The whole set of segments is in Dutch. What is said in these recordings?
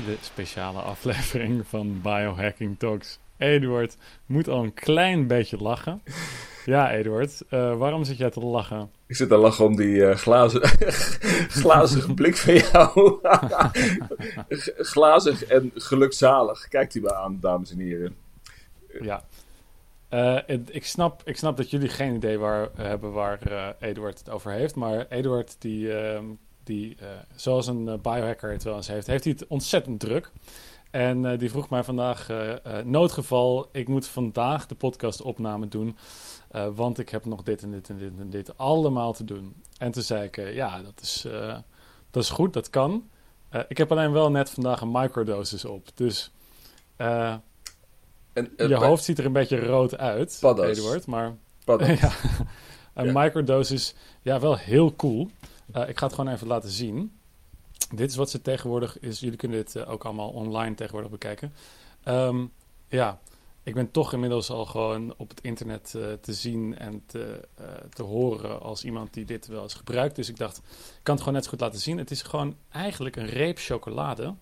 hele speciale aflevering van Biohacking Talks. Eduard moet al een klein beetje lachen. Ja, Eduard, uh, waarom zit jij te lachen? Ik zit te lachen om die uh, glazen, glazige blik van jou. Glazig en gelukzalig. Kijkt u maar aan, dames en heren. Ja. Uh, ik, snap, ik snap dat jullie geen idee waar, hebben waar Eduard het over heeft. Maar Eduard die ehm, die, uh, zoals een uh, biohacker het wel eens heeft, heeft hij het ontzettend druk. En uh, die vroeg mij vandaag, noodgeval, ik moet vandaag de podcastopname doen, want ik heb nog dit en dit en dit en dit allemaal te doen. En toen zei ik, ja, dat is, dat is goed, dat kan. ik heb alleen wel net vandaag een microdosis op, dus en, je hoofd ziet er een beetje rood uit, Paddas. Eduard, maar ja, een ja. microdosis, ja, wel heel cool. Uh, ik ga het gewoon even laten zien. Dit is wat ze tegenwoordig is. Jullie kunnen dit uh, ook allemaal online tegenwoordig bekijken. Um, ja, ik ben toch inmiddels al gewoon op het internet uh, te zien en te, te horen als iemand die dit wel eens gebruikt. Dus ik dacht, ik kan het gewoon net zo goed laten zien. Het is gewoon eigenlijk een reep chocolade.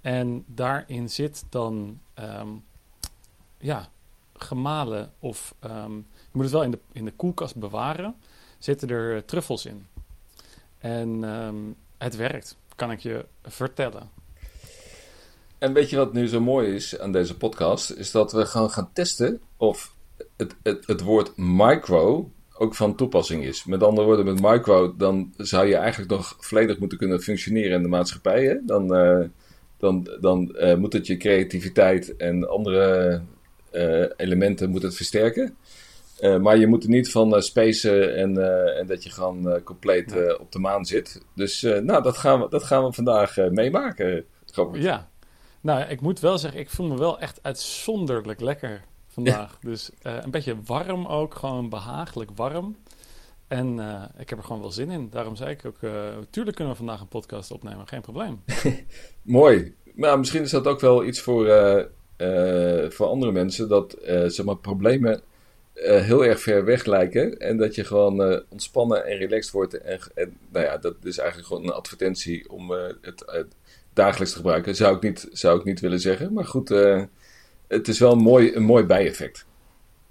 En daarin zit dan, um, ja, gemalen of um, je moet het wel in de, in de koelkast bewaren. Zitten er truffels in. En um, het werkt, kan ik je vertellen. En weet je wat nu zo mooi is aan deze podcast? Is dat we gaan gaan testen of het, het, het woord micro ook van toepassing is. Met andere woorden, met micro, dan zou je eigenlijk nog volledig moeten kunnen functioneren in de maatschappij. Hè? Dan, uh, dan, dan uh, moet het je creativiteit en andere uh, elementen moet het versterken. Uh, maar je moet er niet van uh, spacen en, uh, en dat je gewoon compleet ja. op de maan zit. Dus nou, dat gaan we, dat gaan we vandaag meemaken. Ja, nou, ik moet wel zeggen, ik voel me wel echt uitzonderlijk lekker vandaag. Ja. Dus een beetje warm ook, gewoon behagelijk warm. En ik heb er gewoon wel zin in. Daarom zei ik ook, tuurlijk kunnen we vandaag een podcast opnemen, geen probleem. Mooi. Nou, misschien is dat ook wel iets voor, voor andere mensen, dat zeg maar, problemen uh, heel erg ver weg lijken. En dat je gewoon uh, ontspannen en relaxed wordt. En, en, nou ja, dat is eigenlijk gewoon een advertentie om uh, het dagelijks te gebruiken. Zou ik niet, zou ik niet willen zeggen. Maar goed, het is wel een mooi, een mooi bijeffect.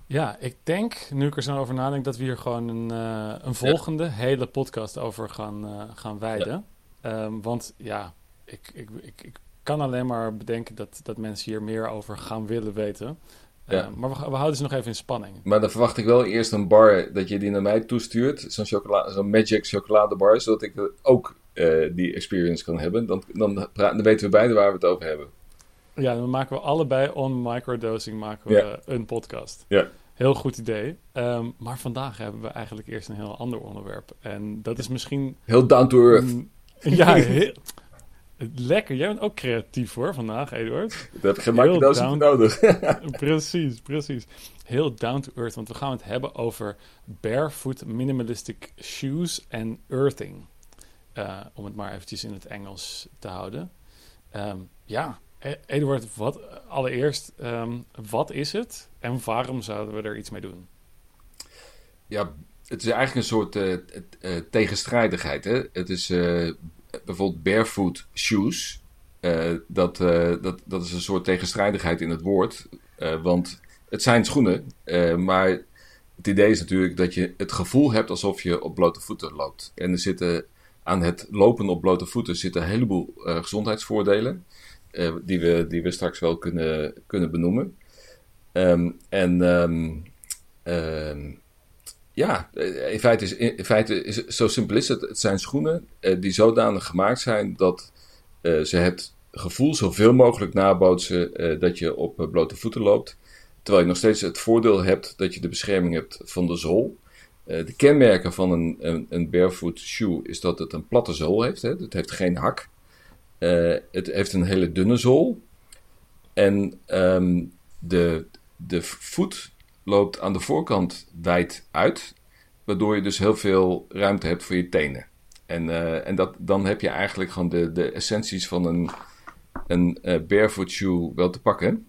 Ja, ik denk, nu ik er zo over nadenk, dat we hier gewoon een, een volgende ja. hele podcast over gaan, gaan wijden. Ja. Um, want ja, ik, ik, ik, ik kan alleen maar bedenken dat, dat mensen hier meer over gaan willen weten. Ja. Uh, maar we, we, houden ze nog even in spanning. Maar dan verwacht ik wel eerst een bar dat je die naar mij toestuurt. Zo'n zo Magic chocoladebar, zodat ik ook uh, die experience kan hebben. Dan, dan, dan, weten we beide waar we het over hebben. Ja, dan maken we allebei on microdosing maken we ja. een podcast. Ja. Heel goed idee. Um, maar vandaag hebben we eigenlijk eerst een heel ander onderwerp. En dat is misschien... Heel down to earth. Mm, ja, heel, Lekker, jij bent ook creatief hoor vandaag, Eduard. Dat heb ik geen down... nodig. precies, precies. Heel down to earth, want we gaan het hebben over barefoot minimalistic shoes en earthing. Uh, om het maar eventjes in het Engels te houden. Um, ja, Eduard, wat, allereerst, um, wat is het en waarom zouden we er iets mee doen? Ja, het is eigenlijk een soort uh, uh, tegenstrijdigheid. Hè? Het is bijvoorbeeld barefoot shoes. Uh, dat, uh, dat, dat is een soort tegenstrijdigheid in het woord. Uh, want het zijn schoenen, maar het idee is natuurlijk dat je het gevoel hebt alsof je op blote voeten loopt. En er zitten aan het lopen op blote voeten zitten een heleboel gezondheidsvoordelen. die, we, die we straks wel kunnen, kunnen benoemen. Um, en um, ja, eh, in feite is, in feite is zo simpel is het. Het zijn schoenen uh, die zodanig gemaakt zijn dat uh, ze het gevoel zoveel mogelijk nabootsen dat je op blote voeten loopt. Terwijl je nog steeds het voordeel hebt dat je de bescherming hebt van de zool. de kenmerken van een, een, een, barefoot shoe is dat het een platte zool heeft. Hè? Het heeft geen hak. het heeft een hele dunne zool. En um, de, de voet loopt aan de voorkant wijd uit, waardoor je dus heel veel ruimte hebt voor je tenen. En, uh, en dat, dan heb je eigenlijk gewoon de, de essenties van een, een uh, barefoot shoe wel te pakken.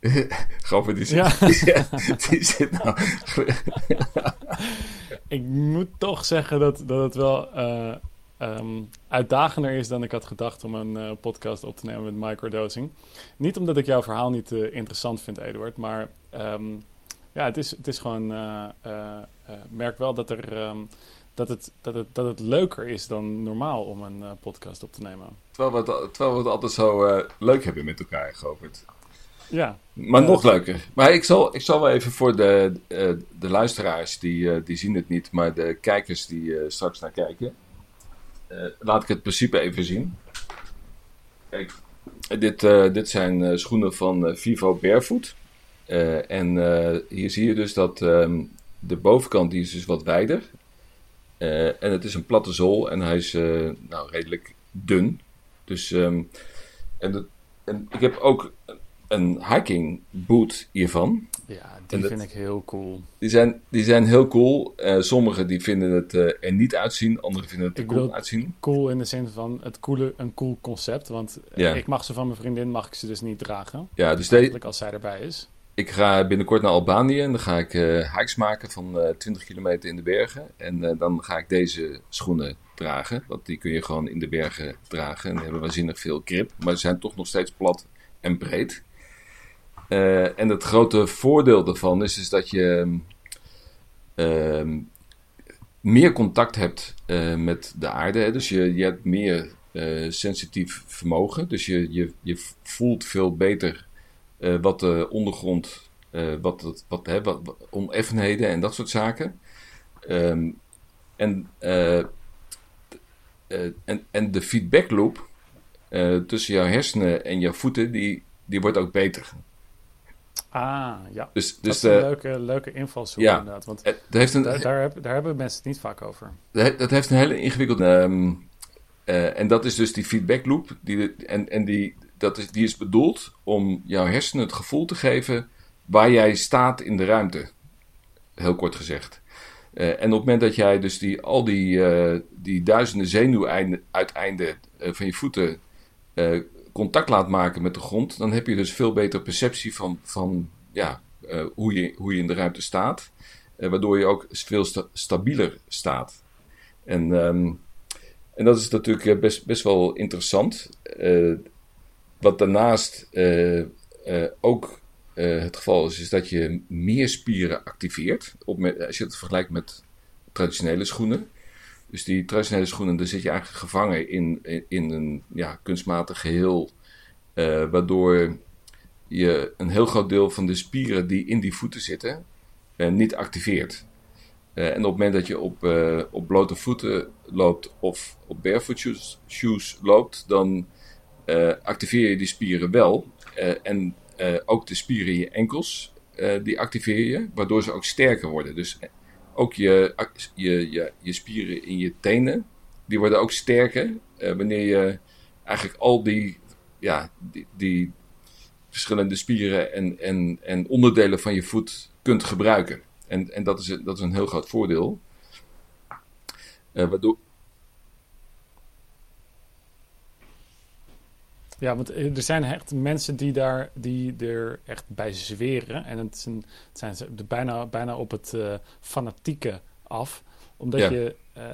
Grappig, die zit, ja. die zit nou... Ik moet toch zeggen dat, dat het wel... Uh, ehm, uitdagender is dan ik had gedacht om een podcast op te nemen met microdosing. Niet omdat ik jouw verhaal niet interessant vind, Eduard, maar ehm, ja, het is, het is gewoon. merk wel dat er. Ehm, dat het, dat, het, dat het leuker is dan normaal om een podcast op te nemen. Terwijl we het, terwijl we het altijd zo leuk hebben met elkaar, Govert. Ja. Maar nog leuker. Maar ik zal, ik zal wel even voor de, uh, de luisteraars, die, uh, die zien het niet, maar de kijkers die uh, straks naar kijken. laat ik het principe even zien. Kijk, dit, dit zijn schoenen van Vivo Barefoot. En hier zie je dus dat um, de bovenkant die is dus wat wijder. en het is een platte zool en hij is nou, redelijk dun. Dus um, en, de, en ik heb ook een hiking boot hiervan. Ja, die vind ik heel cool. Die zijn, die zijn heel cool. Uh, sommigen die vinden het uh, er niet uitzien, anderen vinden het er cool uitzien. Cool in de zin van het coole, een cool concept. Want ja. ik mag ze van mijn vriendin, mag ik ze dus niet dragen. Ja, dus Eigenlijk als zij erbij is. Ik ga binnenkort naar Albanië en dan ga ik uh, hikes maken van 20 kilometer in de bergen. En dan ga ik deze schoenen dragen. Want die kun je gewoon in de bergen dragen. En hebben waanzinnig veel grip. Maar ze zijn toch nog steeds plat en breed. Uh, en het grote voordeel daarvan is, is dat je uh, meer contact hebt uh, met de aarde. Dus je, je hebt meer uh, sensitief vermogen. Dus je, je, je voelt veel beter wat de ondergrond, wat, het, wat, hè, wat, wat, oneffenheden en dat soort zaken. Um, en, en, en de feedback loop tussen jouw hersenen en jouw voeten, die, die wordt ook beter. Ah, ja. Dus, dus dat is een leuke, leuke invalshoek ja, inderdaad. Want het heeft een, daar, daar, daar, hebben mensen het niet vaak over. Dat heeft een hele ingewikkelde... Um, uh, en dat is dus die feedback loop. Die, en en die, dat is, die is bedoeld om jouw hersenen het gevoel te geven... waar jij staat in de ruimte. Heel kort gezegd. Uh, en op het moment dat jij dus die, al die, uh, die duizenden zenuwuiteinden van je voeten contact laat maken met de grond, dan heb je dus veel beter perceptie van, van ja, uh, hoe, je, hoe je in de ruimte staat. Uh, waardoor je ook veel sta stabieler staat. En, um, en dat is natuurlijk eh, best, best wel interessant. Wat daarnaast ook het geval is, is dat je meer spieren activeert. Op, als je het vergelijkt met traditionele schoenen. Dus die traditionele schoenen, daar zit je eigenlijk gevangen in, in een ja, kunstmatig geheel. Waardoor je een heel groot deel van de spieren die in die voeten zitten, niet activeert. En op het moment dat je op, op blote voeten loopt of op barefoot shoes, shoes loopt, dan activeer je die spieren wel. en ook de spieren in je enkels, die activeer je, waardoor ze ook sterker worden. Dus ook je, je, je, je spieren in je tenen, die worden ook sterker wanneer je eigenlijk al die, ja, die, die verschillende spieren en, en, en onderdelen van je voet kunt gebruiken. En, en dat, is, dat is een heel groot voordeel. Uh, waardoor, Ja, want eh, er zijn echt mensen die, daar, die er echt bij zweren. En het, zijn, het zijn ze bijna, bijna op het uh, fanatieke af. Omdat je... Uh,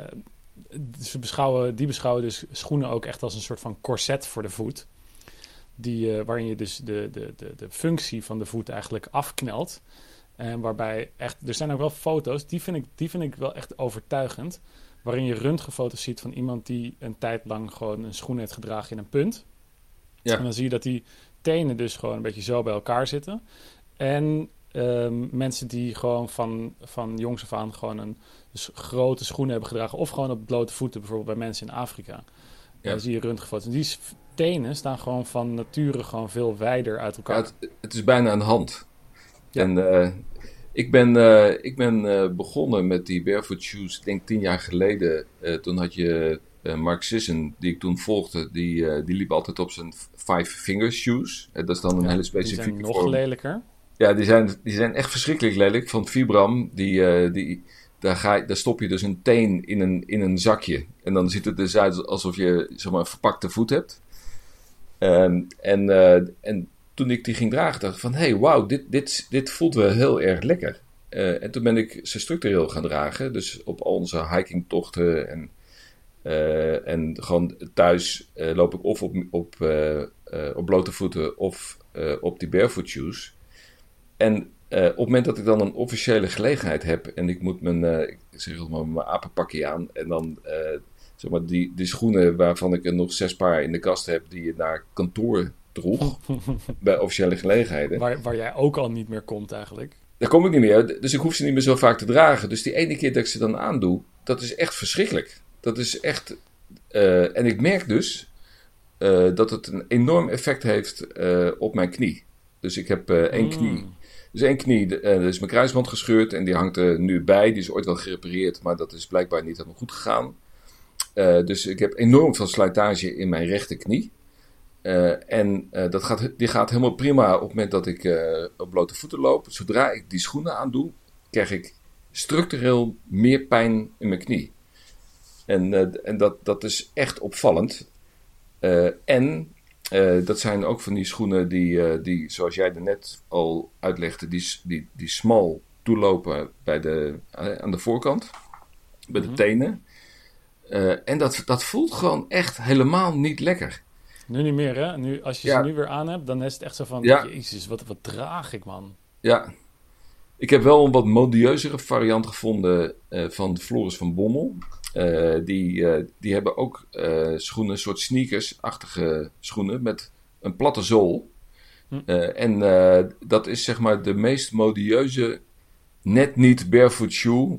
ze beschouwen, die beschouwen dus schoenen ook echt als een soort van corset voor de voet. Die, uh, waarin je dus de, de, de, de functie van de voet eigenlijk afknelt. En waarbij echt... Er zijn ook wel foto's, die vind ik, die vind ik wel echt overtuigend. Waarin je röntgenfoto's ziet van iemand die een tijd lang gewoon een schoen heeft gedragen in een punt. Ja. En dan zie je dat die tenen dus gewoon een beetje zo bij elkaar zitten. En um, mensen die gewoon van, van jongs af aan gewoon een dus grote schoenen hebben gedragen. Of gewoon op blote voeten, bijvoorbeeld bij mensen in Afrika. Ja. Dan zie je röntgenfoto's. En die tenen staan gewoon van nature gewoon veel wijder uit elkaar. Ja, het, is bijna een hand. Ja. En uh, ik ben, uh, ik ben uh, begonnen met die barefoot shoes, ik denk tien jaar geleden. toen had je uh, Mark Sisson, die ik toen volgde, die, uh, die liep altijd op zijn five finger shoes. Uh, dat is dan een hele specifieke die zijn nog lelijker. Ja, die zijn, die zijn echt verschrikkelijk lelijk. Van Vibram, die, die, daar, ga je, daar stop je dus een teen in een, in een zakje. En dan ziet het dus uit alsof je zeg maar, een verpakte voet hebt. Um, en, en toen ik die ging dragen, dacht ik van... Hé, hey, wauw, dit, dit, dit voelt wel heel erg lekker. en toen ben ik ze structureel gaan dragen. Dus op al onze hikingtochten en en gewoon thuis loop ik of op, op, op blote voeten of op die barefoot shoes. En op het moment dat ik dan een officiële gelegenheid heb en ik moet mijn, ik zeg maar, mijn apenpakje aan en dan zeg maar, die, die schoenen waarvan ik er nog zes paar in de kast heb die je naar kantoor droeg bij officiële gelegenheden. Waar, waar jij ook al niet meer komt eigenlijk. Daar kom ik niet meer, dus ik hoef ze niet meer zo vaak te dragen. Dus die ene keer dat ik ze dan aandoe, dat is echt verschrikkelijk. Dat is echt. Uh, en ik merk dus uh, dat het een enorm effect heeft uh, op mijn knie. Dus ik heb één mm. knie. Dus één knie, er is mijn kruisband gescheurd en die hangt er nu bij. Die is ooit wel gerepareerd, maar dat is blijkbaar niet helemaal goed gegaan. dus ik heb enorm veel slijtage in mijn rechterknie. Uh, en uh, dat gaat, die gaat helemaal prima op het moment dat ik uh, op blote voeten loop. Zodra ik die schoenen aandoe, krijg ik structureel meer pijn in mijn knie. En, en dat, dat is echt opvallend. en dat zijn ook van die schoenen die, die zoals jij er net al uitlegde, die, die, die smal toelopen bij de, aan de voorkant, bij de mhm. tenen. en dat, dat voelt gewoon echt helemaal niet lekker. Nu niet meer, hè? Nu, als je ze nu weer aan hebt, dan is het echt zo van... Ja. Jezus, wat, wat draag ik, man. Ja. Ik heb wel een wat modieuzere variant gevonden uh, van Floris van Bommel. Uh, die, uh, die hebben ook schoenen, een soort sneakers-achtige schoenen met een platte zool. Hm. en dat is zeg maar de meest modieuze, net niet barefoot shoe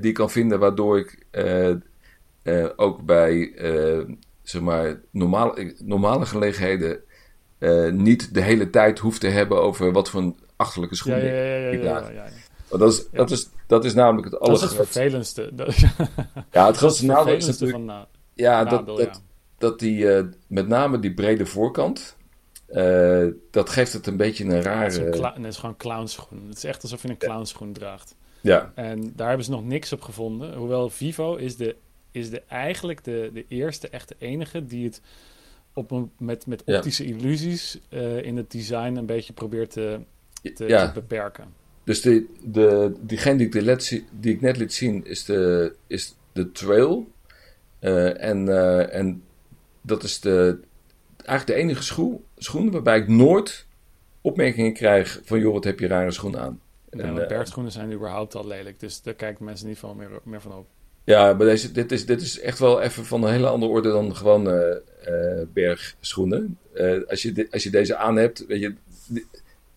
die ik kan vinden, waardoor ik ook bij zeg maar, normale, normale gelegenheden niet de hele tijd hoeft te hebben over wat voor een achterlijke schoen ja, ja, ja, ja, Dat, is, dat, is, dat is namelijk het allergrootste. Dat is het vervelendste. ja, het grootste nadeel is natuurlijk... Van, uh, ja, dat, dat, dat die, uh, met name die brede voorkant... Uh, dat geeft het een beetje een rare... Het is, een het is gewoon clownschoen. Het is echt alsof je een clownschoen draagt. Ja. En daar hebben ze nog niks op gevonden. Hoewel Vivo is de is de, eigenlijk de, de eerste, echte enige die het op een, met, met optische illusies uh, in het design een beetje probeert te, te, ja. te beperken. Dus de, de, diegene die ik, de let, die ik net liet zien is de, is de trail. Uh, en, uh, en dat is de, eigenlijk de enige schoen, schoen waarbij ik nooit opmerkingen krijg van... joh, wat heb je rare schoen aan. Ja, bergschoenen zijn überhaupt al lelijk. Dus daar kijken mensen niet van meer, meer van op. Ja, maar deze, dit, is, dit is echt wel even van een hele andere orde dan gewoon uh, bergschoenen. Uh, als, je als je deze aan hebt, weet je,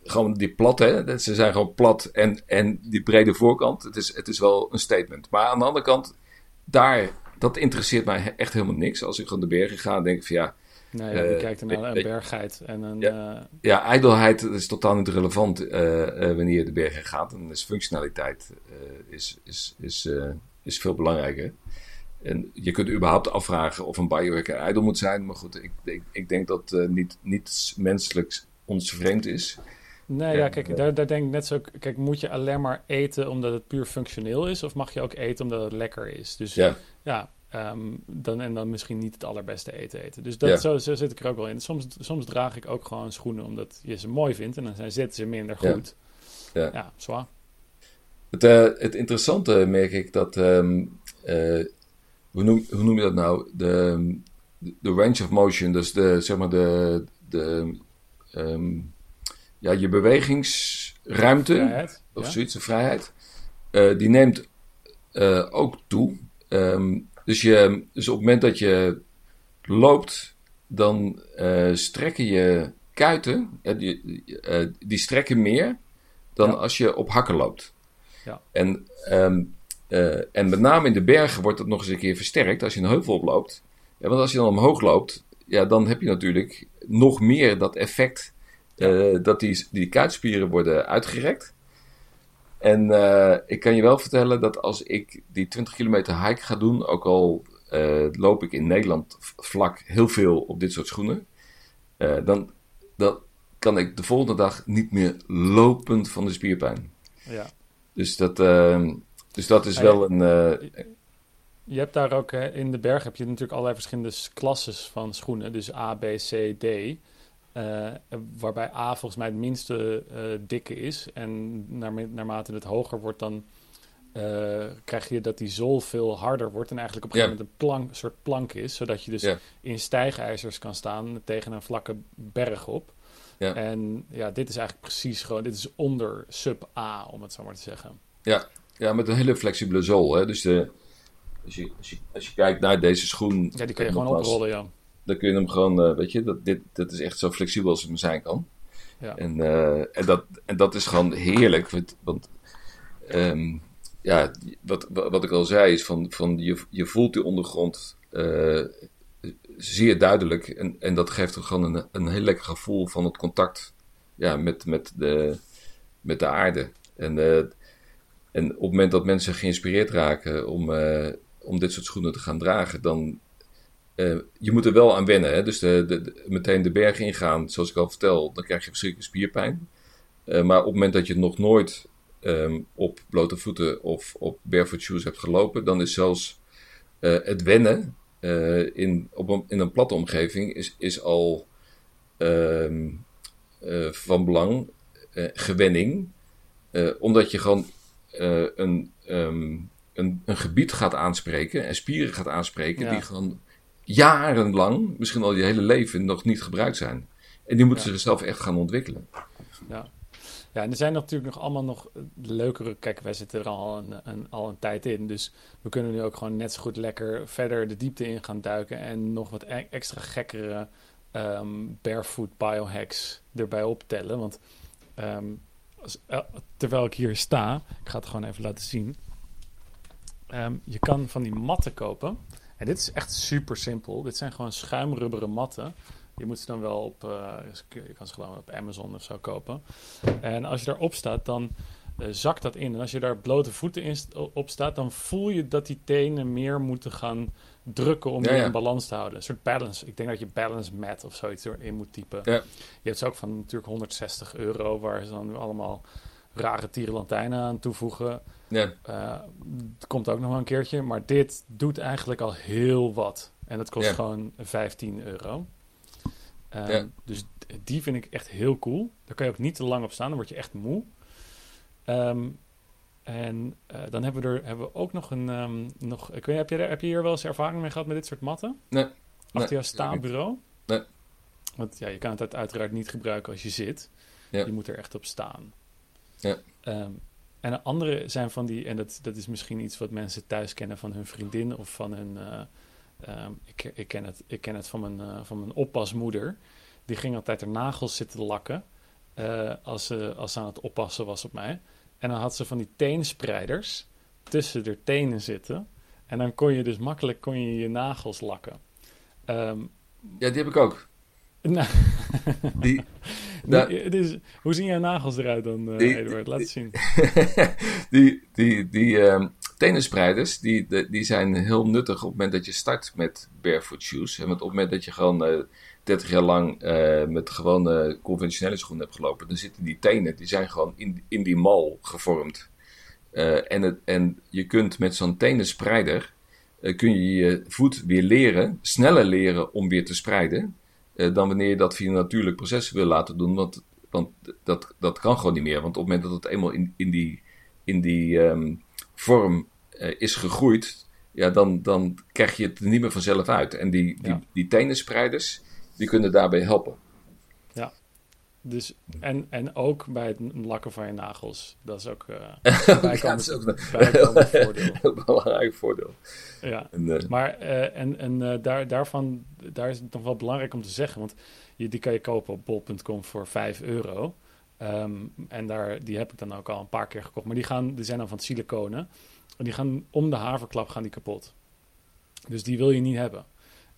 gewoon die plat, hè? Ze zijn gewoon plat en, en die brede voorkant. Het is, het is wel een statement. Maar aan de andere kant, daar, dat interesseert mij echt helemaal niks. Als ik gewoon de bergen ga, denk ik van ja. Nee, je kijkt naar een bergheid en een. Ja, ja ijdelheid is totaal niet relevant wanneer je de bergen gaat. En dus functionaliteit is, is, is, is veel belangrijker. En je kunt überhaupt afvragen of een biohacker ijdel moet zijn. Maar goed, ik, ik, ik denk dat uh, niet, niets menselijks ons vreemd is. Nee, ja, kijk, daar, daar denk ik net zo. Kijk, moet je alleen maar eten omdat het puur functioneel is? Of mag je ook eten omdat het lekker is? Dus ja, ja um, dan, en dan misschien niet het allerbeste eten eten. Dus dat, zo, zo zit ik er ook wel in. Soms, soms draag ik ook gewoon schoenen omdat je ze mooi vindt. En dan zijn, zitten ze minder goed. Ja, ja zwaar. Het, uh, het interessante merk ik dat, um, uh, hoe, noem, hoe noem je dat nou? De, de range of motion, dus de, zeg maar de, de um, ja, je bewegingsruimte, vrijheid, of ja. zoiets, de vrijheid, uh, die neemt ook toe. Um, dus, je, dus op het moment dat je loopt, dan strekken je kuiten, die, die strekken meer dan ja. als je op hakken loopt. Ja. En, um, uh, en met name in de bergen wordt dat nog eens een keer versterkt als je een heuvel oploopt. Ja, want als je dan omhoog loopt, ja, dan heb je natuurlijk nog meer dat effect uh, dat die, die kuitspieren worden uitgerekt. En uh, ik kan je wel vertellen dat als ik die 20 kilometer hike ga doen, ook al loop ik in Nederland vlak heel veel op dit soort schoenen, dan, dan kan ik de volgende dag niet meer lopend van de spierpijn. Ja. Dus dat, uh, dus dat is wel een. Je hebt daar ook hè, in de berg heb je natuurlijk allerlei verschillende klasses van schoenen. Dus A, B, C, D. Uh, waarbij A volgens mij het minste uh, dikke is. En naar, naarmate het hoger wordt, dan eh, krijg je dat die zool veel harder wordt en eigenlijk op een gegeven moment een plank, soort plank is, zodat je dus in stijgijzers kan staan tegen een vlakke berg op. En ja, dit is eigenlijk precies gewoon, dit is onder sub A, om het zo maar te zeggen. Ja, ja met een hele flexibele zool. Hè? Dus de, als, je, als, je, als je kijkt naar deze schoen. Ja, die kun je gewoon oprollen, ja. Dan kun je hem gewoon, uh, weet je, dat, dit, dat is echt zo flexibel als het maar zijn kan. Ja. En, uh, en, dat, en dat is gewoon heerlijk. Want, want um, ja, wat, wat ik al zei, is van, van je, je voelt die ondergrond uh, zeer duidelijk. En, en dat geeft er gewoon een, een heel lekker gevoel van het contact ja, met, met, de, met de aarde. En, uh, en op het moment dat mensen geïnspireerd raken om, uh, om dit soort schoenen te gaan dragen, dan. Je moet er wel aan wennen. Hè? Dus de, de, meteen de berg ingaan, zoals ik al vertel, dan krijg je verschrikkelijke spierpijn. maar op het moment dat je het nog nooit um, op blote voeten of op barefoot shoes hebt gelopen, dan is zelfs uh, het wennen in, op een, in een platte omgeving is, is al um, uh, van belang. gewenning. omdat je gewoon een, um, een, een gebied gaat aanspreken en spieren gaat aanspreken ja. die gewoon jarenlang, misschien al je hele leven, nog niet gebruikt zijn. En die moeten ja. zichzelf echt gaan ontwikkelen. Ja. Ja, en er zijn natuurlijk nog allemaal nog leukere... Kijk, wij zitten er al een, een, al een tijd in. Dus we kunnen nu ook gewoon net zo goed lekker verder de diepte in gaan duiken. En nog wat e-, extra gekkere um, barefoot biohacks erbij optellen. Want um, als, uh, terwijl ik hier sta, ik ga het gewoon even laten zien. Um, je kan van die matten kopen. En dit is echt super simpel. Dit zijn gewoon schuimrubberen matten. Je moet ze dan wel op, uh, je kan ze gewoon op Amazon of zo kopen. En als je daarop staat, dan uh, zakt dat in. En als je daar blote voeten in, op staat, dan voel je dat die tenen meer moeten gaan drukken om je in balans te houden. Een soort balance. Ik denk dat je balance mat of zoiets erin moet typen. Ja. Je hebt ze ook van natuurlijk 160 euro, waar ze dan allemaal rare tierenlantijnen aan toevoegen. Ja. Uh, het komt ook nog wel een keertje, maar dit doet eigenlijk al heel wat. En dat kost gewoon 15 euro. Ehm, dus die vind ik echt heel cool. Daar kan je ook niet te lang op staan, dan word je echt moe. Um, en uh, dan hebben we er hebben we ook nog een. Um, nog, ik weet, heb, je, heb je hier wel eens ervaring mee gehad met dit soort matten? Nee. Achter jouw staanbureau? Nee. Want ja, je kan het uiteraard niet gebruiken als je zit. Ja. Je moet er echt op staan. Ja. Um, en de andere zijn van die, en dat, dat is misschien iets wat mensen thuis kennen van hun vriendin of van hun, uh, Ehm, ik, ik, ken het, ik ken het van mijn, uh, van mijn oppasmoeder. Die ging altijd haar nagels zitten lakken uh, als, ze, als ze aan het oppassen was op mij. En dan had ze van die teenspreiders tussen de tenen zitten. En dan kon je dus makkelijk kon je, je nagels lakken. Um, ja, die heb ik ook. Nou, die, dus, hoe zien jouw nagels eruit dan, uh, die, Eduard? Laat het zien. die die, die um, tenenspreiders, die, die zijn heel nuttig op het moment dat je start met barefoot shoes. En op het moment dat je gewoon uh, eh, 30 jaar lang uh, met gewone conventionele schoenen hebt gelopen, dan zitten die tenen, die zijn gewoon in, in die mal gevormd. Uh, en, het, en je kunt met zo'n tenenspreider, kun je je voet weer leren, sneller leren om weer te spreiden. Dan wanneer je dat via een natuurlijk proces wil laten doen. Want, want dat, dat kan gewoon niet meer. Want op het moment dat het eenmaal in, in die, in die um, vorm uh, is gegroeid, ja, dan, dan krijg je het er niet meer vanzelf uit. En die, die, die tenenspreiders, die kunnen daarbij helpen. Dus, en, en ook bij het lakken van je nagels. Dat is ook, uh, ja, dat is ook een voordeel. een belangrijk voordeel. Ja, en, uh, maar uh, en, en daar, daarvan, daar is het nog wel belangrijk om te zeggen, want je, die kan je kopen op bol.com voor 5 euro. Um, en daar, die heb ik dan ook al een paar keer gekocht. Maar die, gaan, die zijn dan van siliconen. En die gaan om de haverklap gaan die kapot. Dus die wil je niet hebben.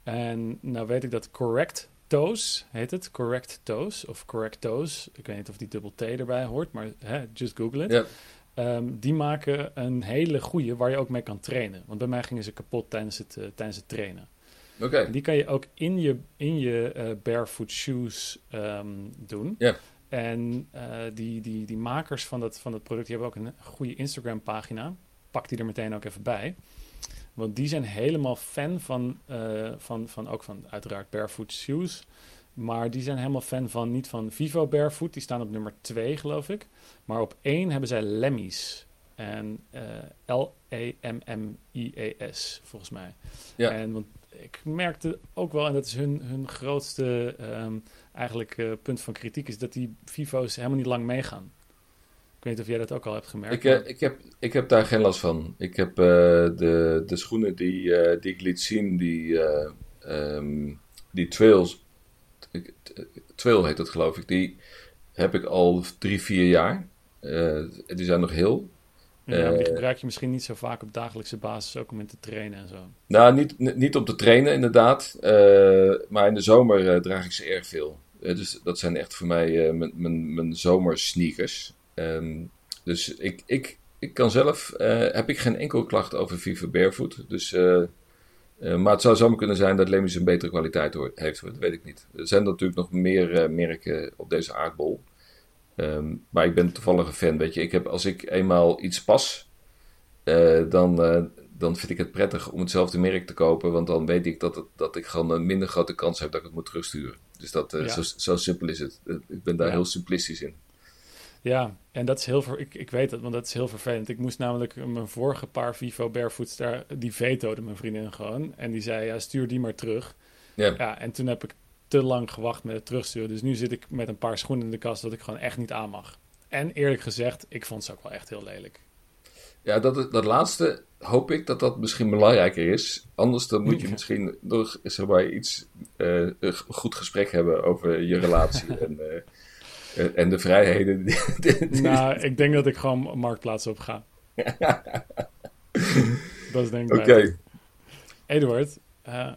En nou weet ik dat Correct Toes heet het. Correct Toes of Correct Toes. Ik weet niet of die dubbel T erbij hoort, maar hè, just google it. Ja. Um, die maken een hele goede waar je ook mee kan trainen. Want bij mij gingen ze kapot tijdens het, uh, tijdens het trainen. Oké. Die kan je ook in je, in je uh, barefoot shoes um, doen. Ja. En uh, die, die, die makers van dat, van dat product die hebben ook een goede Instagram pagina pak die er meteen ook even bij. Want die zijn helemaal fan van, uh, van, van ook van uiteraard barefoot shoes. Maar die zijn helemaal fan van, niet van Vivo Barefoot, die staan op nummer 2 geloof ik. Maar op 1 hebben zij Lemmy's. En L-E-M-M-I-E-S, volgens mij. Ja. En want ik merkte ook wel, en dat is hun, hun grootste ehm, eigenlijk eh, punt van kritiek, is dat die Vivo's helemaal niet lang meegaan. Ik weet niet of jij dat ook al hebt gemerkt. Ik, eh, ik, heb, ik heb daar geen last van. Ik heb eh, de, de schoenen die, eh, die ik liet zien, die, eh, ehm, die Trails, Trail heet dat geloof ik, die heb ik al drie, vier jaar. Die zijn nog heel. ja, die gebruik je misschien niet zo vaak op dagelijkse basis, ook om in te trainen en zo. Nou, niet, niet om te trainen inderdaad, maar in de zomer draag ik ze erg veel. Dus dat zijn echt voor mij mijn, mijn, mijn zomersneakers. Ehm, dus ik, ik, ik kan zelf, eh, heb ik geen enkel klacht over Viva Barefoot. Dus, eh, eh, maar het zou zomaar kunnen zijn dat Lemis een betere kwaliteit heeft, dat weet ik niet. Er zijn natuurlijk nog meer merken op deze aardbol. Ehm, maar ik ben toevallig een fan, weet je. Ik heb, als ik eenmaal iets pas, dan, dan vind ik het prettig om hetzelfde merk te kopen. Want dan weet ik dat, het, dat ik gewoon een minder grote kans heb dat ik het moet terugsturen. Dus dat, Ja. zo, zo simpel is het. Ik ben daar Ja. heel simplistisch in. Ja, en dat is heel ver, ik, ik weet het, want dat is heel vervelend. Ik moest namelijk mijn vorige paar Vivo Barefoots daar, die vetoode mijn vriendin gewoon. En die zei, ja, stuur die maar terug. Ja. Ja, en toen heb ik te lang gewacht met het terugsturen. Dus nu zit ik met een paar schoenen in de kast dat ik gewoon echt niet aan mag. En eerlijk gezegd, ik vond ze ook wel echt heel lelijk. Ja, dat, dat laatste hoop ik dat dat misschien belangrijker is. Anders dan moet je misschien nog zeg maar, iets, eh, een goed gesprek hebben over je relatie en, eh, en- de vrijheden. Nou, ik denk dat ik gewoon Marktplaats op ga. dat is denk ik Oké. Eduard, eh,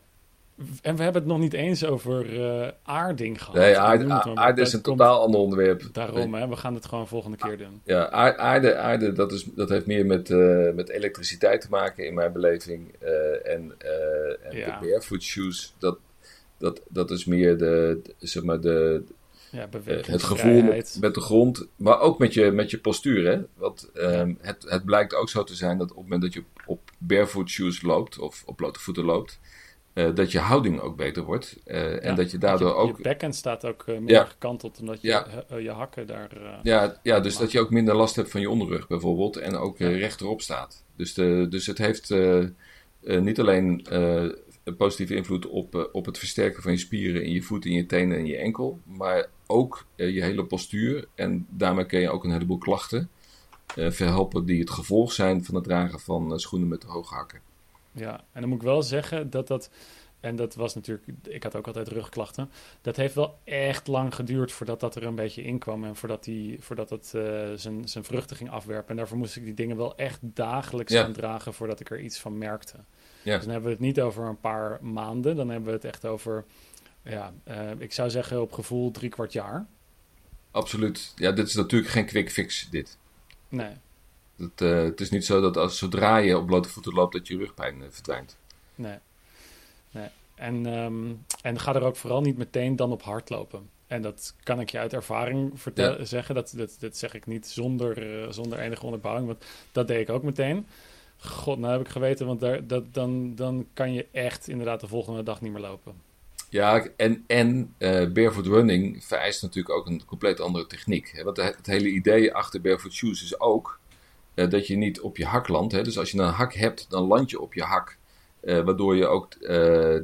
en we hebben het nog niet eens over eh, aarding gehad. nee, aarde, is een komt totaal ander onderwerp. Daarom, hè, we gaan het gewoon volgende keer doen. Ja, aar- aarde, aarde dat, is, dat heeft meer met, eh, met elektriciteit te maken in mijn beleving. En en Ja. de barefoot shoes, dat, dat, dat is meer de- zeg maar de, Ja, eh, het gevoel met, met de grond, maar ook met je, met je postuur. Hè? Want ehm, het, het blijkt ook zo te zijn dat op het moment dat je op, op barefoot shoes loopt, of op blote voeten loopt, eh, dat je houding ook beter wordt. eh, en dat je daardoor je, ook... Je backhand staat ook meer Ja. gekanteld, omdat je, Ja. je hakken daar... Ja, ja, dus dat je ook minder last hebt van je onderrug bijvoorbeeld. En ook rechterop staat. Dus, de, dus het heeft niet alleen een positieve invloed op, op het versterken van je spieren in je voeten, in je tenen en je enkel. Maar ook eh, je hele postuur. En daarmee kun je ook een heleboel klachten eh, verhelpen die het gevolg zijn van het dragen van eh, schoenen met hoge hakken. Ja, en dan moet ik wel zeggen dat dat... En dat was natuurlijk... Ik had ook altijd rugklachten. Dat heeft wel echt lang geduurd voordat dat er een beetje inkwam. En voordat, die, voordat het zijn, zijn vruchten ging afwerpen. En daarvoor moest ik die dingen wel echt dagelijks Ja. gaan dragen voordat ik er iets van merkte. Ja. Dus dan hebben we het niet over een paar maanden. Dan hebben we het echt over... Ja, eh, ik zou zeggen op gevoel drie kwart jaar. Absoluut. Ja, dit is natuurlijk geen quick fix, dit. Nee. Het, eh, het is niet zo dat als, zodra je op blote voeten loopt, dat je rugpijn eh, verdwijnt. Nee. nee. En, ehm, en ga er ook vooral niet meteen dan op hardlopen. En dat kan ik je uit ervaring vertel- zeggen. Dat, dat, dat zeg ik niet zonder, zonder enige onderbouwing. Want dat deed ik ook meteen. God, nou heb ik geweten, want daar, dat, dan, dan kan je echt inderdaad de volgende dag niet meer lopen. Ja, en, en eh, barefoot running vereist natuurlijk ook een compleet andere techniek. Hè? Want het, hele idee achter barefoot shoes is ook eh, dat je niet op je hak landt. Hè? Dus als je een hak hebt, dan land je op je hak. Eh, waardoor je ook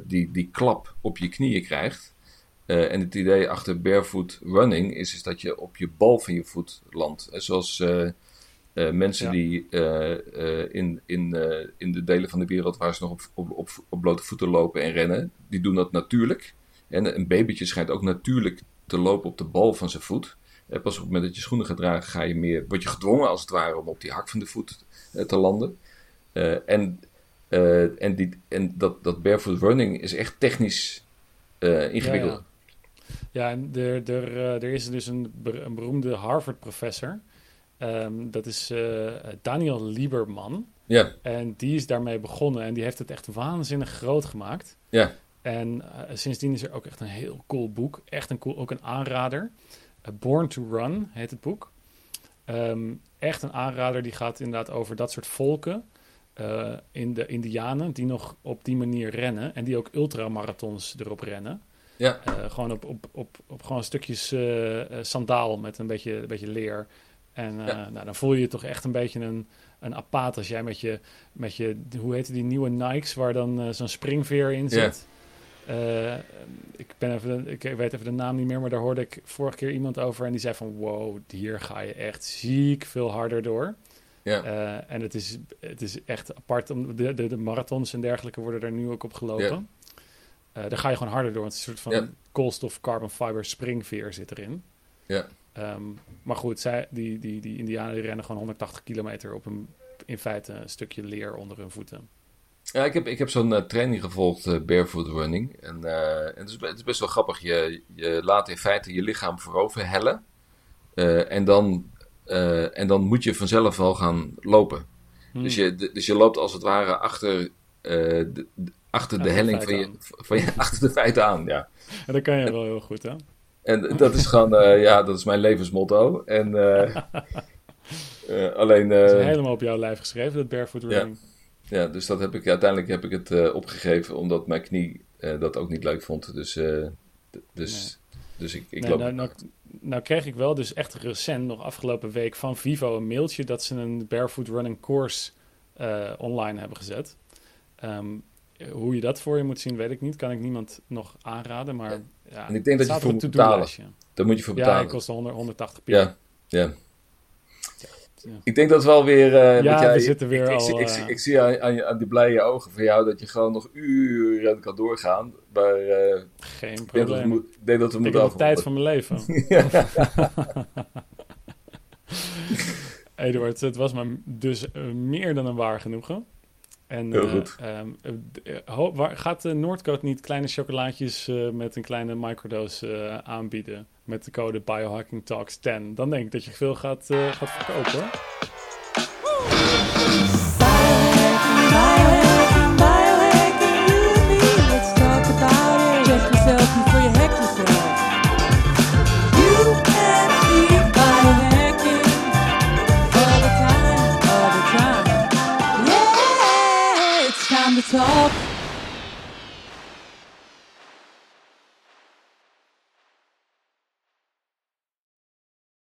die, die klap op je knieën krijgt. En het idee achter barefoot running is, is dat je op je bal van je voet landt. En zoals eh, mensen Ja. die eh, eh, in, in, in de delen van de wereld waar ze nog op, op, op, op blote voeten lopen en rennen, die doen dat natuurlijk. En een babytje schijnt ook natuurlijk te lopen op de bal van zijn voet. Eh, pas op het moment dat je schoenen gaat dragen, ga je meer, word je gedwongen als het ware om op die hak van de voet te landen. En en, die, en dat, dat barefoot running is echt technisch ingewikkeld. Ja, Ja, en er, er, er is dus een, een beroemde Harvard-professor. Ehm, dat is eh, Daniel Lieberman. Ja, En die is daarmee begonnen en die heeft het echt waanzinnig groot gemaakt. ja, En eh, sindsdien is er ook echt een heel cool boek. Echt een cool, ook een aanrader. Born to Run heet het boek. Ehm, echt een aanrader die gaat inderdaad over dat soort volken. eh, in de Indianen die nog op die manier rennen. En die ook ultramarathons erop rennen. ja, gewoon op, op, op, op gewoon stukjes sandaal met een beetje, een beetje leer. En uh, Ja. nou, dan voel je je toch echt een beetje een, een apaat als jij met je, met je, hoe heet die nieuwe Nikes, waar dan eh, zo'n springveer in zit. Eh, ik, ben even, ik weet even de naam niet meer, maar daar hoorde ik vorige keer iemand over en die zei van wow, hier ga je echt ziek veel harder door. Ja. Eh, en het is, het is echt apart. Om, de, de, de marathons en dergelijke worden er nu ook op gelopen. Eh, daar ga je gewoon harder door. Want het is een soort van koolstof, carbon fiber, springveer zit erin. Ja. Ehm, maar goed, zij, die, die, die Indianen die rennen gewoon 180 kilometer op een, in feite een stukje leer onder hun voeten. Ja, ik heb, ik heb zo'n eh, training gevolgd, eh, barefoot running. En, eh, en het, is, het is best wel grappig. Je, je laat in feite je lichaam voorover hellen. En, dan, en dan moet je vanzelf wel gaan lopen. Hmm. Dus, je, dus je loopt als het ware achter, de, achter de helling van je, van je, achter de feiten aan. Ja. En dat kan je wel heel goed, hè? En dat is gewoon, eh, ja, dat is mijn levensmotto. En eh, eh, alleen, Dat is helemaal op jouw lijf geschreven, dat barefoot running. ja, dus dat heb ik, uiteindelijk heb ik het opgegeven, omdat mijn knie dat ook niet leuk vond. Dus, dus, dus ik, ik Nee, loop. nou, nou, nou kreeg ik wel dus echt recent, nog afgelopen week, van Vivo een mailtje dat ze een barefoot running course online hebben gezet. Ehm, hoe je dat voor je moet zien, weet ik niet. Kan ik niemand nog aanraden, maar ja, En ik denk dat je voor moet betalen. Daar moet je voor Ja, betalen. het kost 100, 180 piek. Ja, ja. Ja. Ik denk dat wel weer. eh, Ja, jij, we zitten weer ik, al, ik, eh, zie- ik zie aan, aan, aan die blije ogen van jou dat je gewoon nog uren kan doorgaan. Maar eh, Geen ik denk dat we, probleem. moet, ik denk dat we Ik heb moeten de tijd van mijn leven. Eduard, het was me dus eh, meer dan een waar genoegen. En, Heel eh, goed. ehm, eh, ho- waar, gaat de Noordcoat niet kleine chocolaatjes eh, met een kleine microdose aanbieden? Met de code Biohacking Talks 10. Dan denk ik dat je veel gaat, gaat verkopen